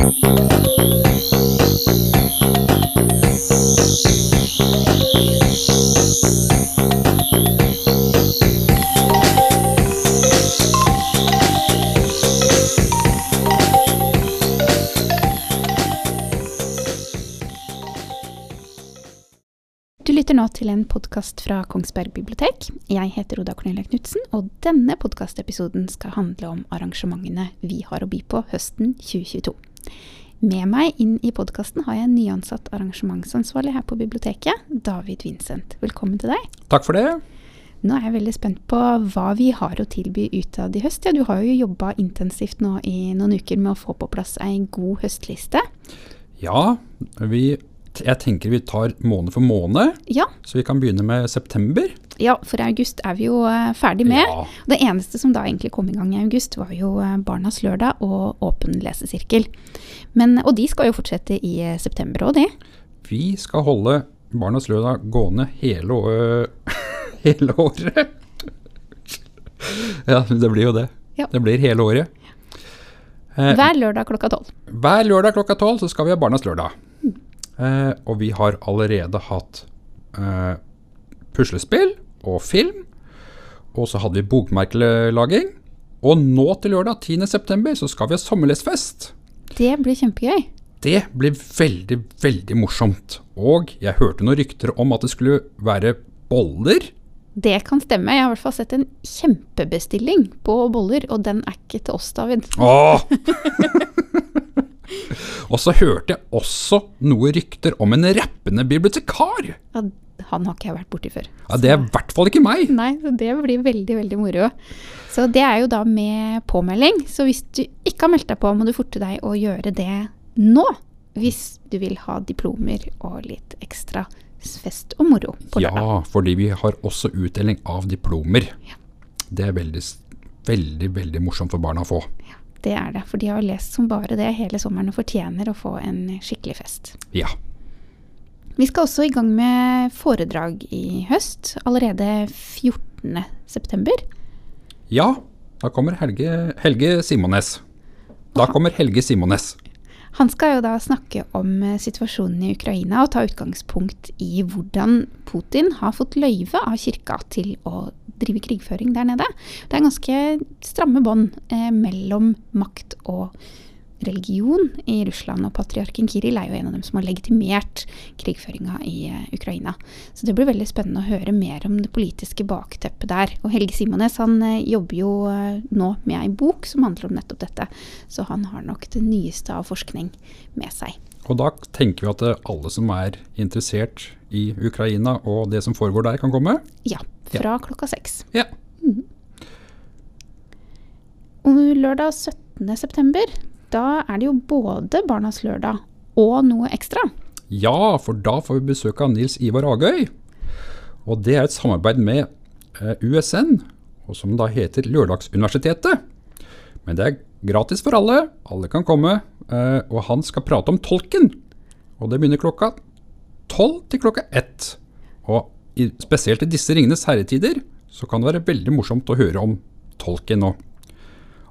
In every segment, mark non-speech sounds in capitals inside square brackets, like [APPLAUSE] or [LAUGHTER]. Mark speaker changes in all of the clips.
Speaker 1: Du lytter nå til en podkast fra Kongsberg bibliotek. Jeg heter Oda Cornelia Knutsen, og denne podkastepisoden skal handle om arrangementene vi har å by på høsten 2022. Med meg inn i podkasten har jeg en nyansatt arrangementsansvarlig her på biblioteket, David Vincent. Velkommen til deg.
Speaker 2: Takk for det.
Speaker 1: Nå er jeg veldig spent på hva vi har å tilby utad i høst. Ja, du har jo jobba intensivt nå i noen uker med å få på plass ei god høstliste.
Speaker 2: Ja, vi, jeg tenker vi tar måned for måned,
Speaker 1: Ja,
Speaker 2: så vi kan begynne med september.
Speaker 1: ja for august er vi jo eh, ferdig med.
Speaker 2: Ja.
Speaker 1: Det eneste som da egentlig kom i gang i august, var jo eh, Barnas lørdag og Åpen lesesirkel. Men, og de skal jo fortsette i eh, september òg, de.
Speaker 2: Vi skal holde Barnas lørdag gående hele, å- [LAUGHS] hele året. [LAUGHS] ja, det blir jo det.
Speaker 1: Ja.
Speaker 2: Det blir hele året.
Speaker 1: Hver lørdag klokka tolv.
Speaker 2: Hver lørdag klokka tolv så skal vi ha Barnas lørdag. Eh, og vi har allerede hatt eh, puslespill og film. Og så hadde vi bokmerkelaging. Og nå til lørdag 10.9. så skal vi ha sommerlesfest.
Speaker 1: Det blir kjempegøy.
Speaker 2: Det blir veldig, veldig morsomt. Og jeg hørte noen rykter om at det skulle være boller.
Speaker 1: Det kan stemme. Jeg har i hvert fall sett en kjempebestilling på boller, og den er ikke til oss, David.
Speaker 2: Åh! [LAUGHS] og så hørte jeg også noen rykter om en rappende bibliotekar.
Speaker 1: Ja, han har ikke jeg vært borti før.
Speaker 2: Ja, Det er i hvert fall ikke meg.
Speaker 1: Nei, det blir veldig, veldig moro. Så det er jo da med påmelding. Så hvis du ikke har meldt deg på, må du forte deg å gjøre det nå. Hvis du vil ha diplomer og litt ekstra fest og moro på lørdag.
Speaker 2: Ja, fordi vi har også utdeling av diplomer.
Speaker 1: Ja.
Speaker 2: Det er veldig, veldig, veldig morsomt for barna å få.
Speaker 1: Det er det, for de har lest som bare det hele sommeren og fortjener å få en skikkelig fest.
Speaker 2: Ja.
Speaker 1: Vi skal også i gang med foredrag i høst, allerede 14. september.
Speaker 2: Ja, da kommer Helge, Helge Simones. Da kommer Helge Simones.
Speaker 1: Han skal jo da snakke om eh, situasjonen i Ukraina og ta utgangspunkt i hvordan Putin har fått løyve av kirka til å drive krigføring der nede. Det er ganske stramme bånd eh, mellom makt og religion i Russland, og patriarken Kiril er jo en av dem som har legitimert krigføringa i eh, Ukraina. Så det blir veldig spennende å høre mer om det politiske bakteppet der. Og Helge Simones han eh, jobber jo eh, nå med ei bok som handler om nettopp dette, så han har nok det nyeste av forskning med seg.
Speaker 2: Og da tenker vi at alle som er interessert i Ukraina og det som foregår der, kan komme.
Speaker 1: Ja, fra klokka seks.
Speaker 2: Ja.
Speaker 1: Og lørdag 17. da er det jo både Barnas lørdag og noe ekstra.
Speaker 2: Ja, for da får vi besøk av Nils Ivar Agøy. Og det er et samarbeid med eh, USN, og som da heter Lørdagsuniversitetet. Men det er gratis for alle, alle kan komme, eh, og han skal prate om tolken. Og det begynner klokka tolv til klokka ett. Og spesielt i disse Ringenes herretider så kan det være veldig morsomt å høre om tolken og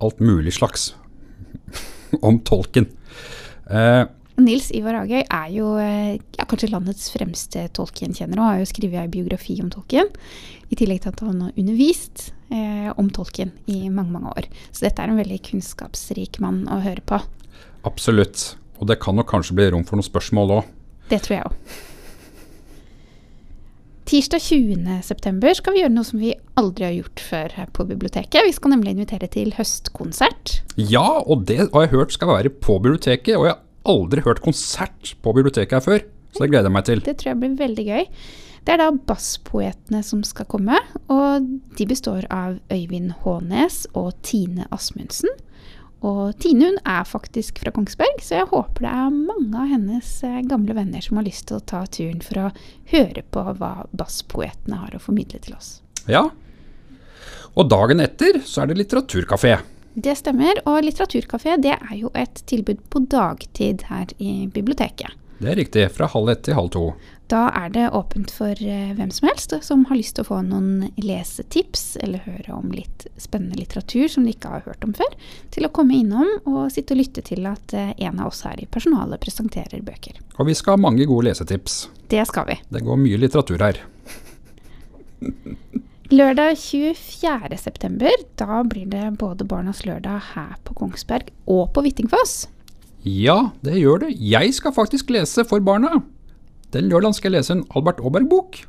Speaker 2: alt mulig slags [LAUGHS] [LAUGHS] om tolken. Eh,
Speaker 1: Nils Ivar Agøy er jo eh, ja, kanskje landets fremste Tolkien-kjenner og har jo skrevet en biografi om tolken. I tillegg til at han har undervist eh, om tolken i mange, mange år. Så dette er en veldig kunnskapsrik mann å høre på.
Speaker 2: Absolutt. Og det kan nok kanskje bli rom for noen spørsmål òg.
Speaker 1: Det tror jeg òg. Tirsdag 20. september skal vi gjøre noe som vi aldri har gjort før her på biblioteket. Vi skal nemlig invitere til høstkonsert.
Speaker 2: Ja, og det har jeg hørt skal være på biblioteket. Og jeg har aldri hørt konsert på biblioteket her før, så det gleder jeg meg til.
Speaker 1: Det tror jeg blir veldig gøy. Det er da Basspoetene som skal komme, og de består av Øyvind Hånes og Tine Asmundsen. Og Tine hun er faktisk fra Kongsberg, så jeg håper det er mange av hennes eh, gamle venner som har lyst til å ta turen for å høre på hva Basspoetene har å formidle til oss.
Speaker 2: Ja. Og dagen etter så er det litteraturkafé.
Speaker 1: Det stemmer, og Litteraturkafé det er jo et tilbud på dagtid her i biblioteket.
Speaker 2: Det er riktig. Fra halv ett til halv to.
Speaker 1: Da er det åpent for eh, hvem som helst som har lyst til å få noen lesetips eller høre om litt spennende litteratur som de ikke har hørt om før, til å komme innom og sitte og lytte til at eh, en av oss her i personalet presenterer bøker.
Speaker 2: Og vi skal ha mange gode lesetips.
Speaker 1: Det skal vi.
Speaker 2: Det går mye litteratur her. [LAUGHS]
Speaker 1: Lørdag 24.9, da blir det både Barnas lørdag her på Kongsberg og på Hvittingfoss.
Speaker 2: Ja, det gjør det. Jeg skal faktisk lese for barna. Den lørdagen skal jeg lese en Albert Aaberg-bok.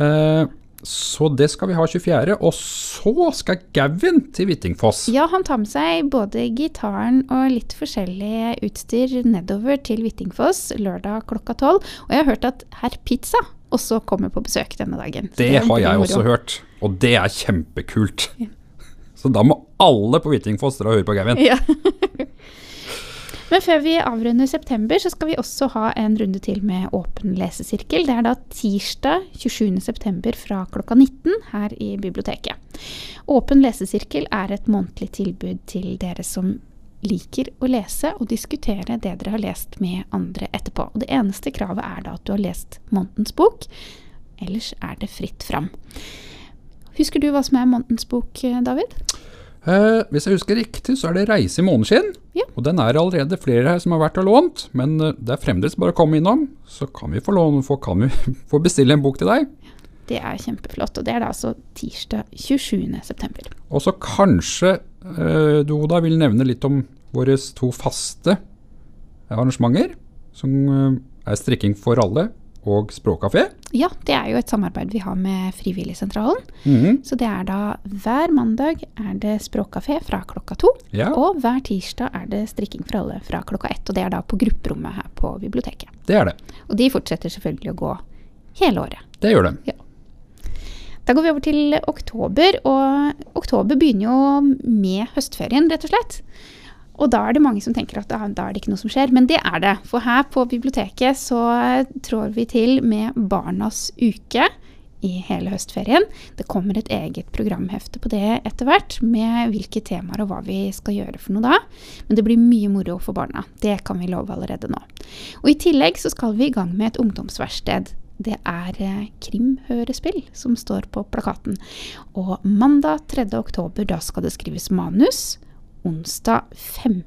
Speaker 2: Eh, så det skal vi ha 24., og så skal Gavin til Hvittingfoss.
Speaker 1: Ja, han tar med seg både gitaren og litt forskjellig utstyr nedover til Hvittingfoss lørdag klokka tolv. Og jeg har hørt at herr Pizza også kommer på besøk denne dagen.
Speaker 2: Det,
Speaker 1: Det
Speaker 2: har jeg også hørt, og det er kjempekult. Så da må alle på Hvittingfoss dra og høre på Gavin.
Speaker 1: Ja. [LAUGHS] Men før vi avrunder september, så skal vi også ha en runde til med åpen lesesirkel. Det er da tirsdag 27.9. fra klokka 19 her i biblioteket. Åpen lesesirkel er et månedlig tilbud til dere som liker å lese og diskutere det dere har lest med andre etterpå. Og det eneste kravet er da at du har lest månedens bok. Ellers er det fritt fram. Husker du hva som er månedens bok, David?
Speaker 2: Eh, hvis jeg husker riktig, så er det 'Reise i måneskinn'.
Speaker 1: Ja.
Speaker 2: Og den er allerede flere her som har vært og lånt, men eh, det er fremdeles bare å komme innom. Så kan vi få, låne, få, kan vi [LAUGHS] få bestille en bok til deg.
Speaker 1: Det er kjempeflott. Og det er da altså tirsdag 27.9.
Speaker 2: Og så kanskje eh, du Oda, vil nevne litt om våre to faste arrangementer, som eh, er Strikking for alle og Språkkafé.
Speaker 1: Ja, det er jo et samarbeid vi har med Frivilligsentralen.
Speaker 2: Mhm.
Speaker 1: Så det er da hver mandag er det språkkafé fra klokka to.
Speaker 2: Ja,
Speaker 1: Og hver tirsdag er det strikking for alle fra klokka ett. Og det er da på grupperommet her på biblioteket.
Speaker 2: det er det.
Speaker 1: Og de fortsetter selvfølgelig å gå hele året.
Speaker 2: Det gjør det.
Speaker 1: Da går vi over til oktober, og oktober begynner jo med høstferien, rett og slett. Og da er det mange som tenker at da, da er det ikke noe som skjer, men det er det. For her på biblioteket så trår vi til med Barnas uke i hele høstferien. Det kommer et eget programhefte på det etter hvert, med hvilke temaer og hva vi skal gjøre for noe da. Men det blir mye moro for barna. Det kan vi love allerede nå. Og i tillegg så skal vi i gang med et ungdomsverksted. Det er eh, krimhørespill som står på plakaten. Og mandag 3. oktober, da skal det skrives manus. Onsdag 5.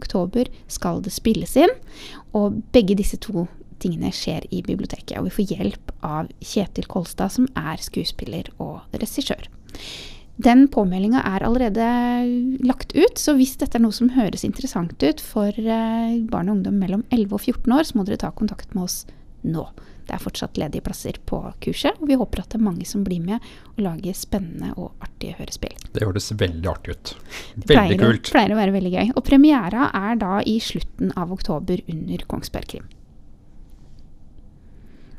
Speaker 1: oktober skal det spilles inn. Og begge disse to tingene skjer i biblioteket. Og vi får hjelp av Kjetil Kolstad, som er skuespiller og regissør. Den påmeldinga er allerede lagt ut, så hvis dette er noe som høres interessant ut for eh, barn og ungdom mellom 11 og 14 år, så må dere ta kontakt med oss nå. Det er fortsatt ledige plasser på kurset, og vi håper at det er mange som blir med og lager spennende og artige hørespill.
Speaker 2: Det høres veldig artig ut. Veldig
Speaker 1: pleier,
Speaker 2: kult.
Speaker 1: Det pleier å være veldig gøy. Og premiera er da i slutten av oktober under Kongsberg Krim.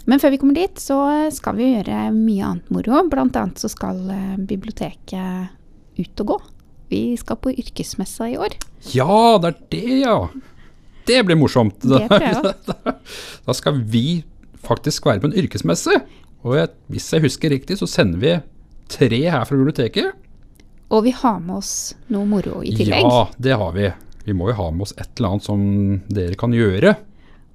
Speaker 1: Men før vi kommer dit, så skal vi gjøre mye annet moro. Blant annet så skal eh, biblioteket ut og gå. Vi skal på yrkesmessa i år.
Speaker 2: Ja, det er det, ja. Det blir morsomt.
Speaker 1: Det tror jeg også. [LAUGHS]
Speaker 2: Da skal vi faktisk være på en yrkesmesse. Og jeg, hvis jeg husker riktig, så sender vi tre her fra biblioteket.
Speaker 1: Og vi har med oss noe moro i tillegg.
Speaker 2: Ja, det har vi. Vi må jo ha med oss et eller annet som dere kan gjøre.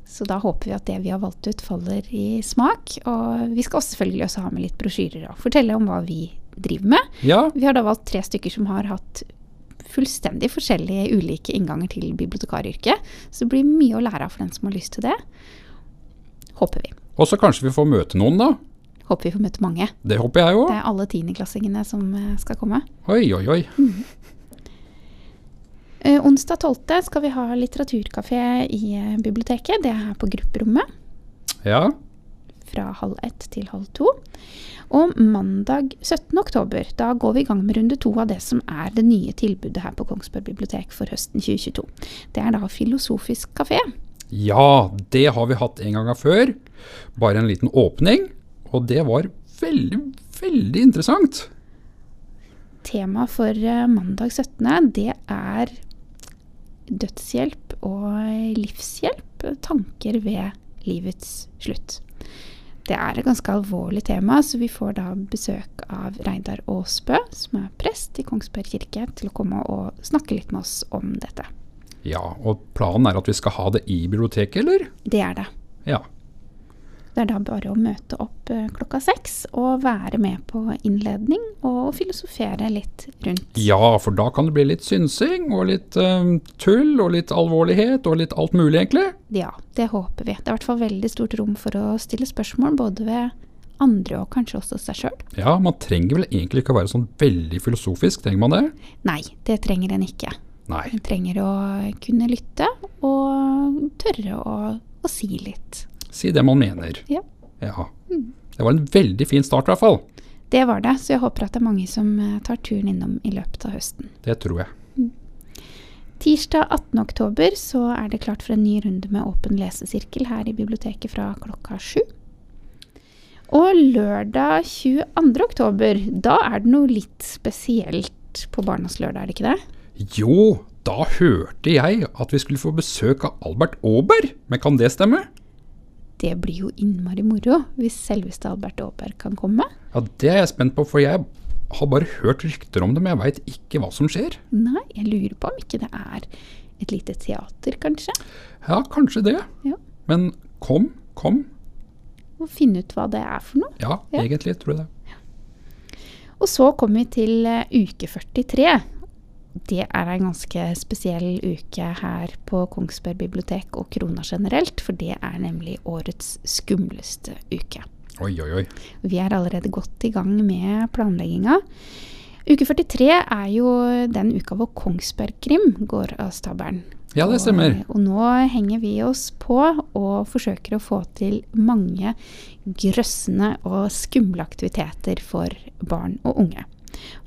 Speaker 1: Så da håper vi at det vi har valgt ut, faller i smak. Og vi skal også selvfølgelig også ha med litt brosjyrer og fortelle om hva vi driver med.
Speaker 2: Ja,
Speaker 1: Vi har da valgt tre stykker som har hatt fullstendig forskjellige ulike innganger til bibliotekaryrket. Så det blir mye å lære av for den som har lyst til det. Håper vi.
Speaker 2: Og så kanskje vi får møte noen, da.
Speaker 1: Håper vi får møte mange.
Speaker 2: Det håper jeg
Speaker 1: Det er alle tiendeklassingene som eh, skal komme.
Speaker 2: Oi, oi, oi.
Speaker 1: Eh, onsdag 12. skal vi ha litteraturkafé i eh, biblioteket. Det er her på grupperommet.
Speaker 2: Ja,
Speaker 1: fra halv ett til halv to. Og mandag 17. oktober, da går vi i gang med runde to av det som er det nye tilbudet her på Kongsberg bibliotek for høsten 2022. Det er da Filosofisk kafé.
Speaker 2: Ja, det har vi hatt en gang før. Bare en liten åpning. Og det var veldig, veldig interessant.
Speaker 1: Temaet for eh, mandag 17. det er dødshjelp og livshjelp. Tanker ved livets slutt. Det er et ganske alvorlig tema, så vi får da besøk av Reidar Aasbø, som er prest i Kongsberg kirke, til å komme og snakke litt med oss om dette.
Speaker 2: Ja, og planen er at vi skal ha det i biblioteket, eller?
Speaker 1: Det er det.
Speaker 2: Ja.
Speaker 1: Det er da bare å møte opp eh, klokka seks og være med på innledning og filosofere litt rundt.
Speaker 2: Ja, for da kan det bli litt synsing, og litt eh, tull, og litt alvorlighet, og litt alt mulig, egentlig.
Speaker 1: Ja, det håper vi. Det er i hvert fall veldig stort rom for å stille spørsmål, både ved andre og kanskje også seg sjøl.
Speaker 2: Ja, man trenger vel egentlig ikke å være sånn veldig filosofisk, trenger man det?
Speaker 1: Nei, det trenger en ikke.
Speaker 2: Nei.
Speaker 1: Du trenger å kunne lytte og tørre å, å si litt.
Speaker 2: Si det man mener.
Speaker 1: Ja.
Speaker 2: Ja. Det var en veldig fin start, i hvert fall.
Speaker 1: Det var det, så jeg håper at det er mange som eh, tar turen innom i løpet av høsten.
Speaker 2: Det tror jeg.
Speaker 1: Tirsdag 18. oktober så er det klart for en ny runde med åpen lesesirkel her i biblioteket fra klokka sju. Og lørdag 22. oktober, da er det noe litt spesielt på Barnas lørdag, er det ikke det?
Speaker 2: Jo, da hørte jeg at vi skulle få besøk av Albert Aaberg, men kan det stemme?
Speaker 1: Det blir jo innmari moro hvis selveste Albert Aaberg kan komme.
Speaker 2: Ja, det er jeg spent på, for jeg har bare hørt rykter om det, men jeg veit ikke hva som skjer.
Speaker 1: Nei, jeg lurer på om ikke det er et lite teater, kanskje?
Speaker 2: Ja, kanskje det.
Speaker 1: Ja.
Speaker 2: Men kom, kom.
Speaker 1: Og finne ut hva det er for noe.
Speaker 2: Ja,
Speaker 1: Ja.
Speaker 2: egentlig tror jeg det.
Speaker 1: Og så kommer vi til eh, uke 43. Det er en ganske spesiell uke her på Kongsberg bibliotek og Krona generelt, for det er nemlig årets skumleste uke.
Speaker 2: Oi, oi, oi.
Speaker 1: Vi er allerede godt i gang med planlegginga. Uke 43 er jo den uka hvor Kongsberg Krim går av stabelen.
Speaker 2: Ja, det stemmer.
Speaker 1: Og, og nå henger vi oss på og forsøker å få til mange grøssende og skumle aktiviteter for barn og unge.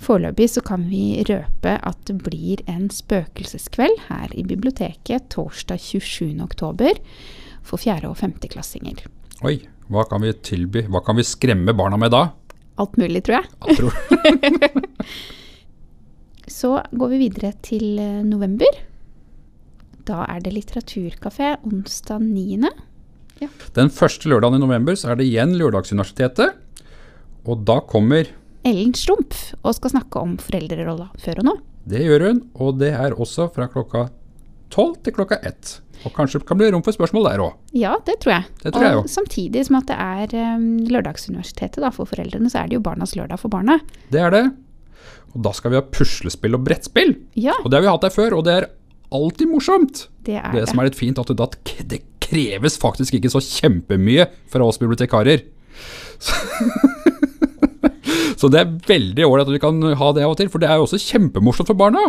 Speaker 1: Foreløpig så kan vi røpe at det blir en spøkelseskveld her i biblioteket torsdag 27. oktober for fjerde- og femteklassinger.
Speaker 2: Oi, hva kan vi tilby? Hva kan vi skremme barna med da?
Speaker 1: Alt mulig, tror jeg.
Speaker 2: Jeg tror. [LAUGHS]
Speaker 1: Så går vi videre til eh, november. Da er det litteraturkafé onsdag 9.
Speaker 2: Den første lørdagen i november så er det igjen Lørdagsuniversitetet. Og da kommer
Speaker 1: Ellen Strumpf og skal snakke om foreldrerolla før og nå.
Speaker 2: Det gjør hun, og det er også fra klokka tolv til klokka ett. Og kanskje kan bli rom for spørsmål der òg.
Speaker 1: Ja, det tror jeg.
Speaker 2: Det tror jeg
Speaker 1: og
Speaker 2: også.
Speaker 1: samtidig som at det er um, Lørdagsuniversitetet da, for foreldrene, så er det jo Barnas lørdag for barna.
Speaker 2: Det er det. Og da skal vi ha puslespill og brettspill.
Speaker 1: Ja,
Speaker 2: Og det har vi hatt der før, og det er alltid morsomt.
Speaker 1: det er
Speaker 2: Det
Speaker 1: det.
Speaker 2: som er litt fint, at det, det kreves faktisk ikke så kjempemye fra oss bibliotekarer. [LAUGHS] Så, så det er veldig ålreit at vi kan ha det av og til, for det er jo også kjempemorsomt for barna.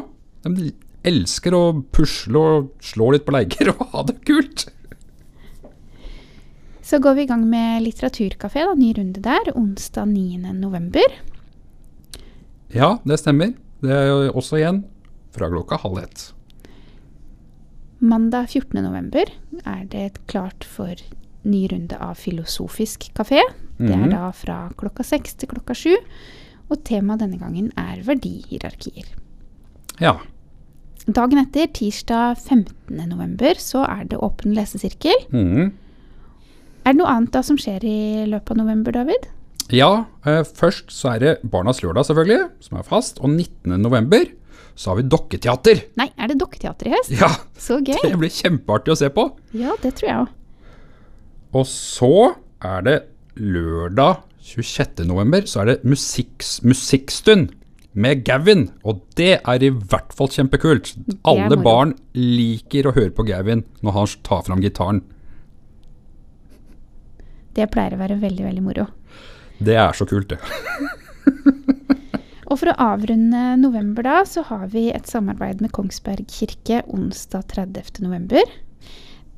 Speaker 2: De elsker å pusle og slå litt på leker [LAUGHS] og ha det kult.
Speaker 1: Så går vi i gang med litteraturkafé, da, ny runde der, onsdag 9. november.
Speaker 2: Ja, det stemmer. Det er jo også igjen fra klokka halv ett.
Speaker 1: Mandag 14. november er det klart for ny runde av Filosofisk kafé. Det er
Speaker 2: Mhm.
Speaker 1: da fra klokka seks til klokka sju. Og temaet denne gangen er verdihierarkier.
Speaker 2: Ja.
Speaker 1: Dagen etter, tirsdag 15. november, så er det åpen lesesirkel.
Speaker 2: Mm.
Speaker 1: Er det noe annet da som skjer i løpet av november, David?
Speaker 2: Ja, eh, først så er det Barnas lørdag selvfølgelig, som er fast, og 19. november så har vi dokketeater.
Speaker 1: Nei, er det dokketeater i høst?
Speaker 2: Ja,
Speaker 1: Så gøy.
Speaker 2: det blir kjempeartig å se på.
Speaker 1: Ja, det tror jeg òg.
Speaker 2: Og så er det lørdag 26. november, så er det musikks, musikkstund med Gavin. Og det er i hvert fall kjempekult. Alle barn liker å høre på Gavin når han tar fram gitaren.
Speaker 1: Det pleier å være veldig, veldig moro.
Speaker 2: Det er så kult, det. [LAUGHS]
Speaker 1: Og for å avrunde november da, så har vi et samarbeid med Kongsberg kirke onsdag 30.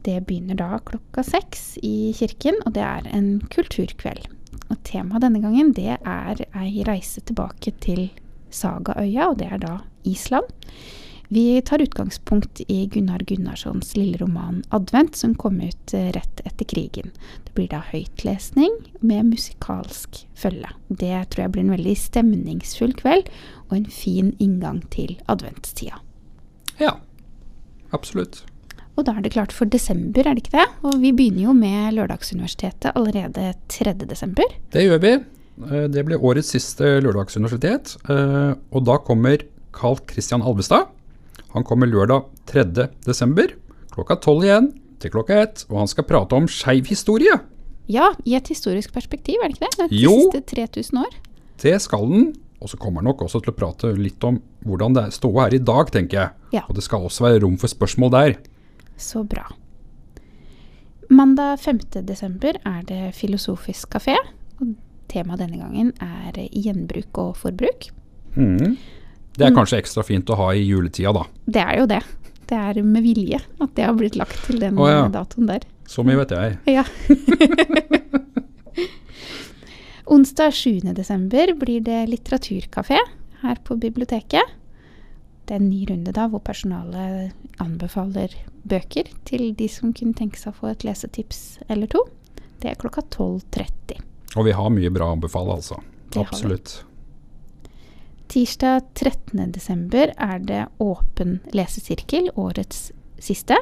Speaker 1: Det begynner da klokka seks i kirken, og det er en kulturkveld. Og temaet denne gangen det er ei reise tilbake til Sagaøya, og det er da Island. Vi tar utgangspunkt i Gunnar Gunnarssons lille roman 'Advent', som kom ut eh, rett etter krigen. Det blir da høytlesning med musikalsk følge. Det tror jeg blir en veldig stemningsfull kveld, og en fin inngang til adventstida.
Speaker 2: Ja, absolutt.
Speaker 1: Og da er det klart for desember, er det ikke det? Og vi begynner jo med Lørdagsuniversitetet allerede 3. desember.
Speaker 2: Det gjør vi. Eh, Det blir årets siste lørdagsuniversitet. eh, Og da kommer Carl Christian Alvestad. Han kommer lørdag 3. desember klokka tolv igjen til klokka ett, og han skal prate om skeiv historie.
Speaker 1: Ja, i et historisk perspektiv, er det ikke det? De
Speaker 2: Jo.
Speaker 1: siste 3000 år.
Speaker 2: Det skal den. Og så kommer han nok også til å prate litt om hvordan det er ståa her i dag, tenker jeg.
Speaker 1: Ja.
Speaker 2: Og det skal også være rom for spørsmål der.
Speaker 1: Så bra. Mandag 5. desember er det Filosofisk kafé. Og temaet denne gangen er gjenbruk og forbruk.
Speaker 2: Mm. Det er kanskje ekstra fint å ha i juletida, da.
Speaker 1: Det er jo det. Det er med vilje at det har blitt lagt til den
Speaker 2: oh, ja.
Speaker 1: datoen der.
Speaker 2: Så mye vet jeg.
Speaker 1: Ja. [LAUGHS] Onsdag 7. desember blir det litteraturkafé her på biblioteket. Det er en ny runde da hvor personalet anbefaler bøker til de som kunne tenke seg å få et lesetips eller to. Det er klokka 12.30.
Speaker 2: Og vi har mye bra å anbefale, altså.
Speaker 1: Det.
Speaker 2: Absolutt.
Speaker 1: Tirsdag 13. desember er det åpen lesesirkel, årets siste.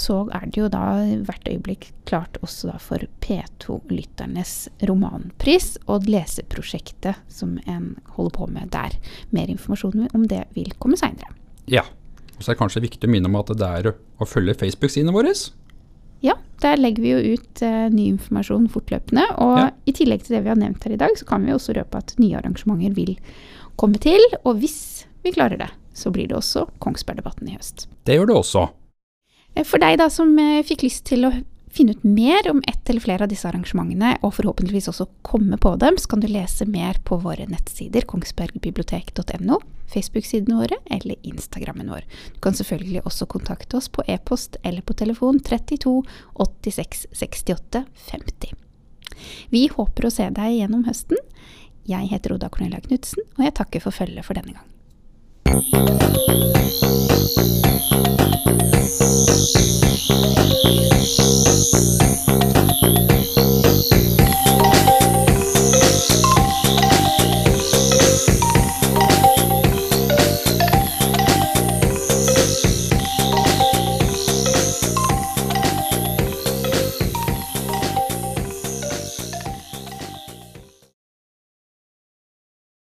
Speaker 1: Så er det jo da hvert øyeblikk klart også for P2-lytternes romanpris og leseprosjektet som en holder på med der. Mer informasjon om det vil komme seinere.
Speaker 2: Ja. Og så er det kanskje viktig å minne om at det er å følge Facebook-sidene våre.
Speaker 1: Ja, der legger vi jo ut eh, ny informasjon fortløpende. Og
Speaker 2: Ja.
Speaker 1: i tillegg til det vi har nevnt her i dag, så kan vi også røpe at nye arrangementer vil komme til. Og hvis vi klarer det, så blir det også Kongsbergdebatten i høst.
Speaker 2: Det gjør det også.
Speaker 1: Eh, For deg da som eh, fikk lyst til å finne ut mer om ett eller flere av disse arrangementene, og forhåpentligvis også komme på dem, så kan du lese mer på våre nettsider kongsbergbibliotek.no, Facebook-sidene våre eller Instagrammen vår. Du kan selvfølgelig også kontakte oss på e-post eller på telefon 32 86 68 50. Vi håper å se deg gjennom høsten. Jeg heter Oda Cornelia Knutsen, og jeg takker for følget for denne gang. Thank you.